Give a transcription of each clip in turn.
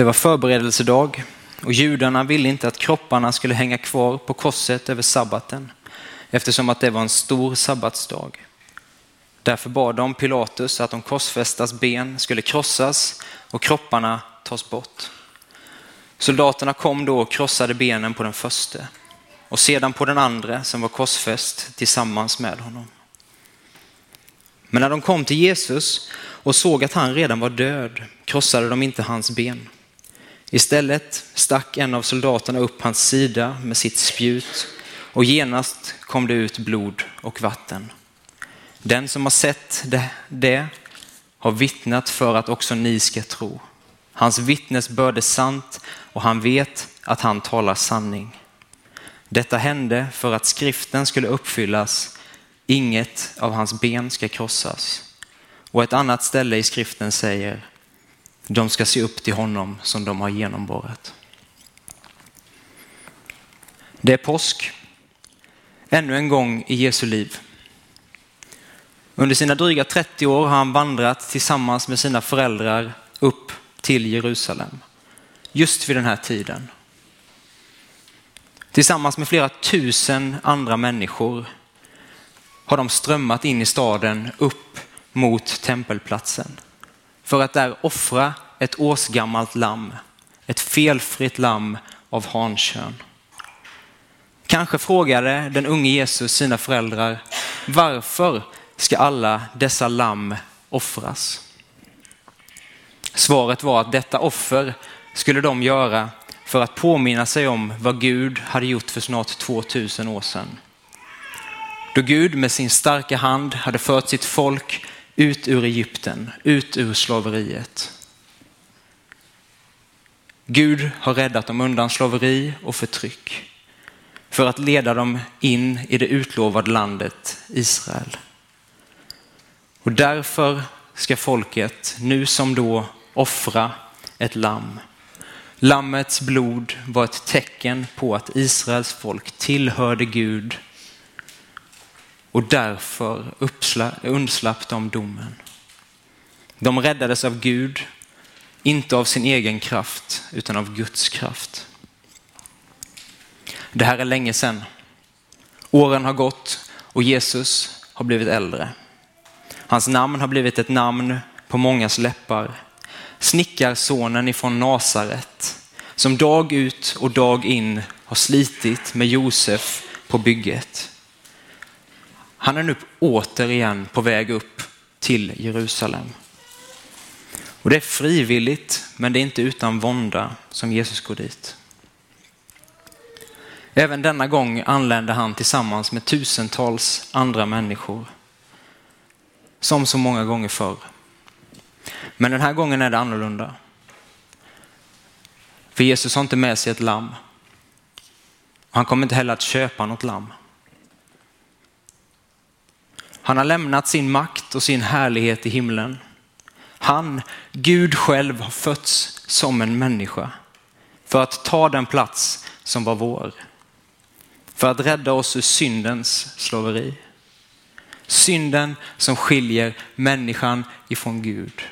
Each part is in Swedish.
Det var förberedelsedag och judarna ville inte att kropparna skulle hänga kvar på korset över sabbaten eftersom att det var en stor sabbatsdag. Därför bad de Pilatus att de korsfästas ben skulle krossas och kropparna tas bort. Soldaterna kom då och krossade benen på den första och sedan på den andra som var korsfäst tillsammans med honom. Men när de kom till Jesus och såg att han redan var död krossade de inte hans ben. Istället stack en av soldaterna upp hans sida med sitt spjut och genast kom det ut blod och vatten. Den som har sett det, det har vittnat för att också ni ska tro. Hans vittnesbörd är sant och han vet att han talar sanning. Detta hände för att skriften skulle uppfyllas. Inget av hans ben ska krossas. Och ett annat ställe i skriften säger de ska se upp till honom som de har genomborrat. Det är påsk, ännu en gång i Jesu liv. Under sina dryga 30 år har han vandrat tillsammans med sina föräldrar upp till Jerusalem. Just vid den här tiden. Tillsammans med flera tusen andra människor har de strömmat in i staden upp mot tempelplatsen för att där offra ett årsgammalt lamm, ett felfritt lamm av hankön. Kanske frågade den unge Jesus sina föräldrar, varför ska alla dessa lamm offras? Svaret var att detta offer skulle de göra för att påminna sig om vad Gud hade gjort för snart 2000 år sedan. Då Gud med sin starka hand hade fört sitt folk ut ur Egypten, ut ur slaveriet. Gud har räddat dem undan slaveri och förtryck för att leda dem in i det utlovade landet Israel. Och därför ska folket nu som då offra ett lamm. Lammets blod var ett tecken på att Israels folk tillhörde Gud och därför undslapp de domen. De räddades av Gud, inte av sin egen kraft utan av Guds kraft. Det här är länge sedan. Åren har gått och Jesus har blivit äldre. Hans namn har blivit ett namn på mångas läppar. Snickarsonen ifrån Nasaret som dag ut och dag in har slitit med Josef på bygget. Han är nu återigen på väg upp till Jerusalem. Och det är frivilligt, men det är inte utan vånda som Jesus går dit. Även denna gång anländer han tillsammans med tusentals andra människor. Som så många gånger förr. Men den här gången är det annorlunda. För Jesus har inte med sig ett lamm. Han kommer inte heller att köpa något lamm. Han har lämnat sin makt och sin härlighet i himlen. Han, Gud själv, har fötts som en människa för att ta den plats som var vår. För att rädda oss ur syndens slaveri. Synden som skiljer människan ifrån Gud.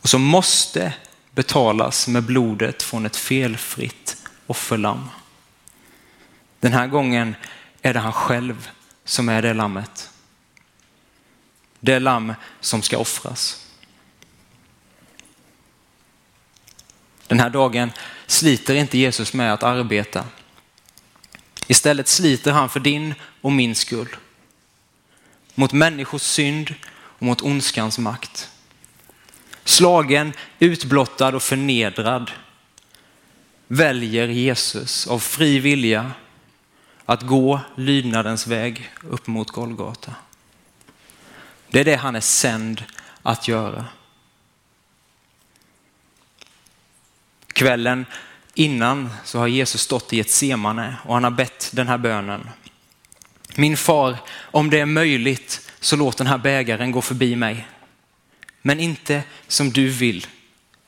Och som måste betalas med blodet från ett felfritt offerlamm. Den här gången är det han själv som är det lammet. Det lamm som ska offras. Den här dagen sliter inte Jesus med att arbeta. Istället sliter han för din och min skull. Mot människors synd och mot ondskans makt. Slagen, utblottad och förnedrad väljer Jesus av fri vilja att gå lydnadens väg upp mot Golgata. Det är det han är sänd att göra. Kvällen innan så har Jesus stått i ett semane och han har bett den här bönen. Min far, om det är möjligt så låt den här bägaren gå förbi mig. Men inte som du vill.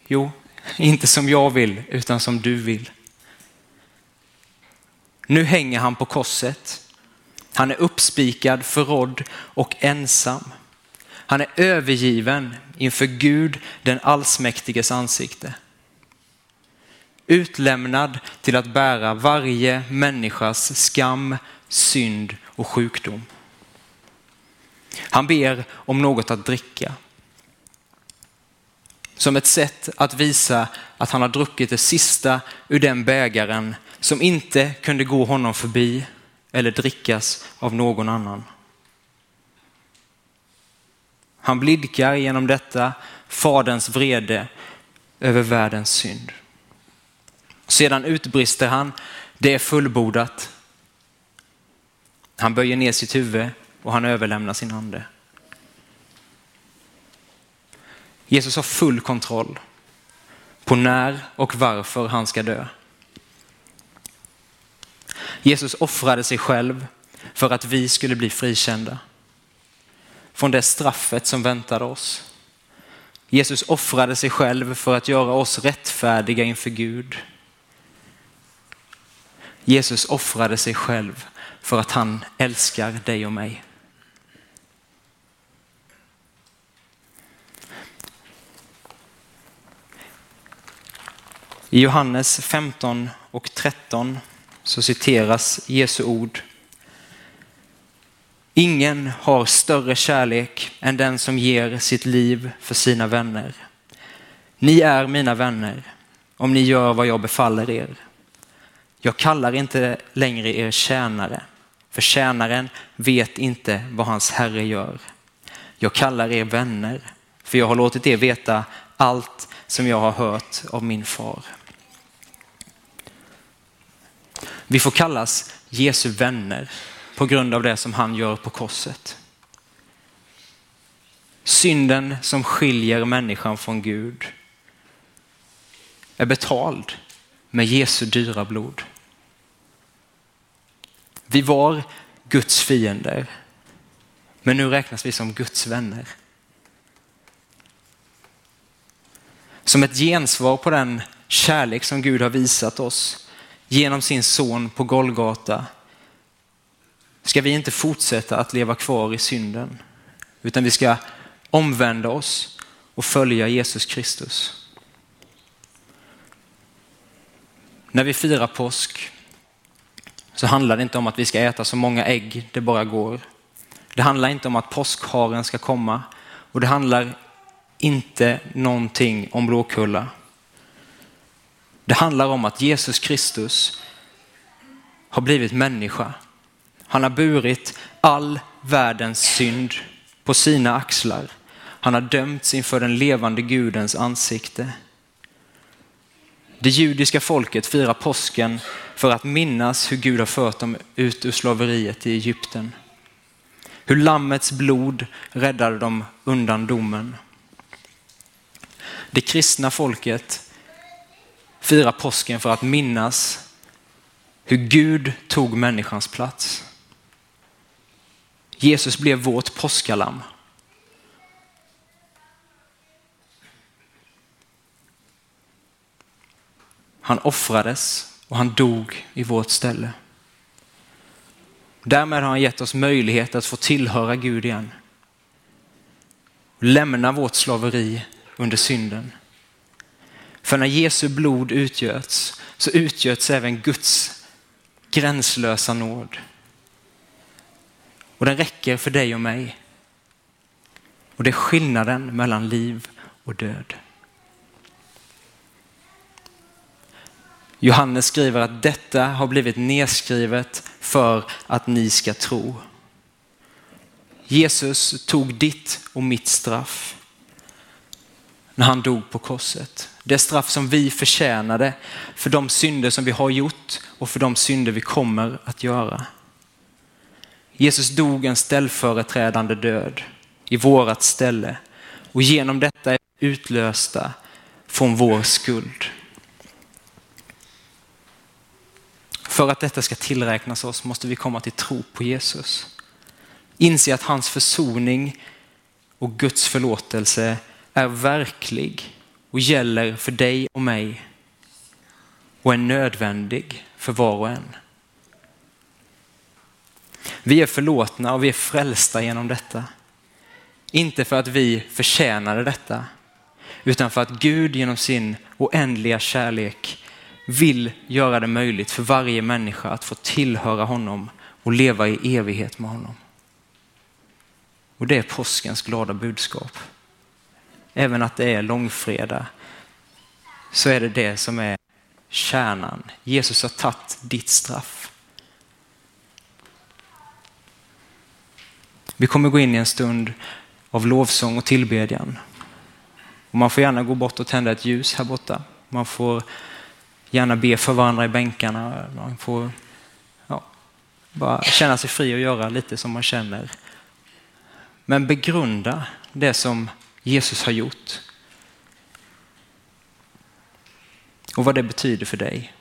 Jo, inte som jag vill, utan som du vill. Nu hänger han på korset. Han är uppspikad, förrådd och ensam. Han är övergiven inför Gud den allsmäktiges ansikte. Utlämnad till att bära varje människas skam, synd och sjukdom. Han ber om något att dricka. Som ett sätt att visa att han har druckit det sista ur den bägaren som inte kunde gå honom förbi eller drickas av någon annan. Han blidkar genom detta faderns vrede över världens synd. Sedan utbrister han, det är fullbordat. Han böjer ner sitt huvud och han överlämnar sin ande. Jesus har full kontroll på när och varför han ska dö. Jesus offrade sig själv för att vi skulle bli frikända från det straffet som väntade oss. Jesus offrade sig själv för att göra oss rättfärdiga inför Gud. Jesus offrade sig själv för att han älskar dig och mig. I Johannes 15 och 13 så citeras Jesu ord. Ingen har större kärlek än den som ger sitt liv för sina vänner. Ni är mina vänner om ni gör vad jag befaller er. Jag kallar inte längre er tjänare, för tjänaren vet inte vad hans herre gör. Jag kallar er vänner, för jag har låtit er veta allt som jag har hört av min far. Vi får kallas Jesu vänner på grund av det som han gör på korset. Synden som skiljer människan från Gud är betald med Jesu dyra blod. Vi var Guds fiender, men nu räknas vi som Guds vänner. Som ett gensvar på den kärlek som Gud har visat oss genom sin son på Golgata ska vi inte fortsätta att leva kvar i synden, utan vi ska omvända oss och följa Jesus Kristus. När vi firar påsk så handlar det inte om att vi ska äta så många ägg det bara går. Det handlar inte om att påskharen ska komma och det handlar inte någonting om Blåkulla. Det handlar om att Jesus Kristus har blivit människa. Han har burit all världens synd på sina axlar. Han har dömts inför den levande Gudens ansikte. Det judiska folket firar påsken för att minnas hur Gud har fört dem ut ur slaveriet i Egypten. Hur lammets blod räddade dem undan domen. Det kristna folket firar påsken för att minnas hur Gud tog människans plats. Jesus blev vårt påskalamm. Han offrades och han dog i vårt ställe. Därmed har han gett oss möjlighet att få tillhöra Gud igen. Lämna vårt slaveri under synden. För när Jesu blod utgöts så utgöts även Guds gränslösa nåd. Och den räcker för dig och mig. Och det är skillnaden mellan liv och död. Johannes skriver att detta har blivit nedskrivet för att ni ska tro. Jesus tog ditt och mitt straff när han dog på korset. Det straff som vi förtjänade för de synder som vi har gjort och för de synder vi kommer att göra. Jesus dog en ställföreträdande död i vårat ställe och genom detta är vi utlösta från vår skuld. För att detta ska tillräknas oss måste vi komma till tro på Jesus. Inse att hans försoning och Guds förlåtelse är verklig och gäller för dig och mig och är nödvändig för var och en. Vi är förlåtna och vi är frälsta genom detta. Inte för att vi förtjänade detta, utan för att Gud genom sin oändliga kärlek vill göra det möjligt för varje människa att få tillhöra honom och leva i evighet med honom. Och det är påskens glada budskap. Även att det är långfredag så är det det som är kärnan. Jesus har tagit ditt straff. Vi kommer gå in i en stund av lovsång och tillbedjan. Och man får gärna gå bort och tända ett ljus här borta. Man får gärna be för varandra i bänkarna. Man får ja, bara känna sig fri och göra lite som man känner. Men begrunda det som Jesus har gjort. Och vad det betyder för dig.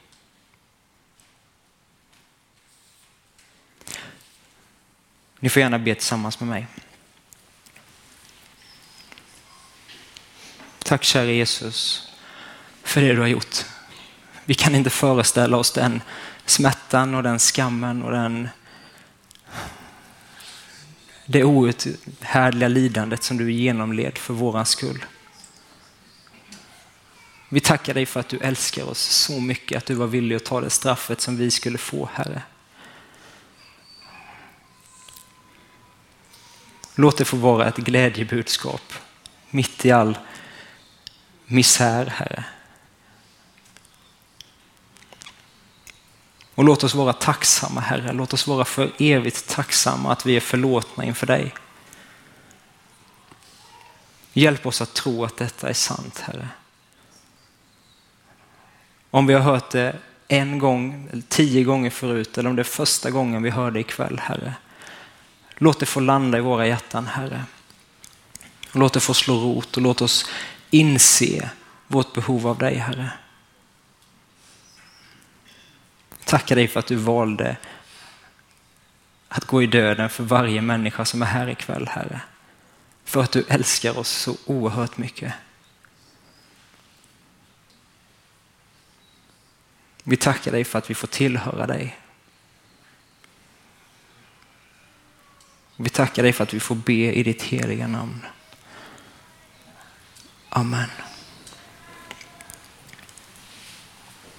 Ni får gärna be tillsammans med mig. Tack kära Jesus för det du har gjort. Vi kan inte föreställa oss den smärtan och den skammen och den det outhärdliga lidandet som du genomled för våran skull. Vi tackar dig för att du älskar oss så mycket att du var villig att ta det straffet som vi skulle få, Herre. Låt det få vara ett glädjebudskap mitt i all misär, Herre. Och låt oss vara tacksamma, Herre. Låt oss vara för evigt tacksamma att vi är förlåtna inför dig. Hjälp oss att tro att detta är sant, Herre. Om vi har hört det en gång, tio gånger förut, eller om det är första gången vi hör det ikväll, Herre. Låt det få landa i våra hjärtan, Herre. Låt det få slå rot och låt oss inse vårt behov av dig, Herre. Tackar dig för att du valde att gå i döden för varje människa som är här ikväll, Herre. För att du älskar oss så oerhört mycket. Vi tackar dig för att vi får tillhöra dig. Vi tackar dig för att vi får be i ditt heliga namn. Amen.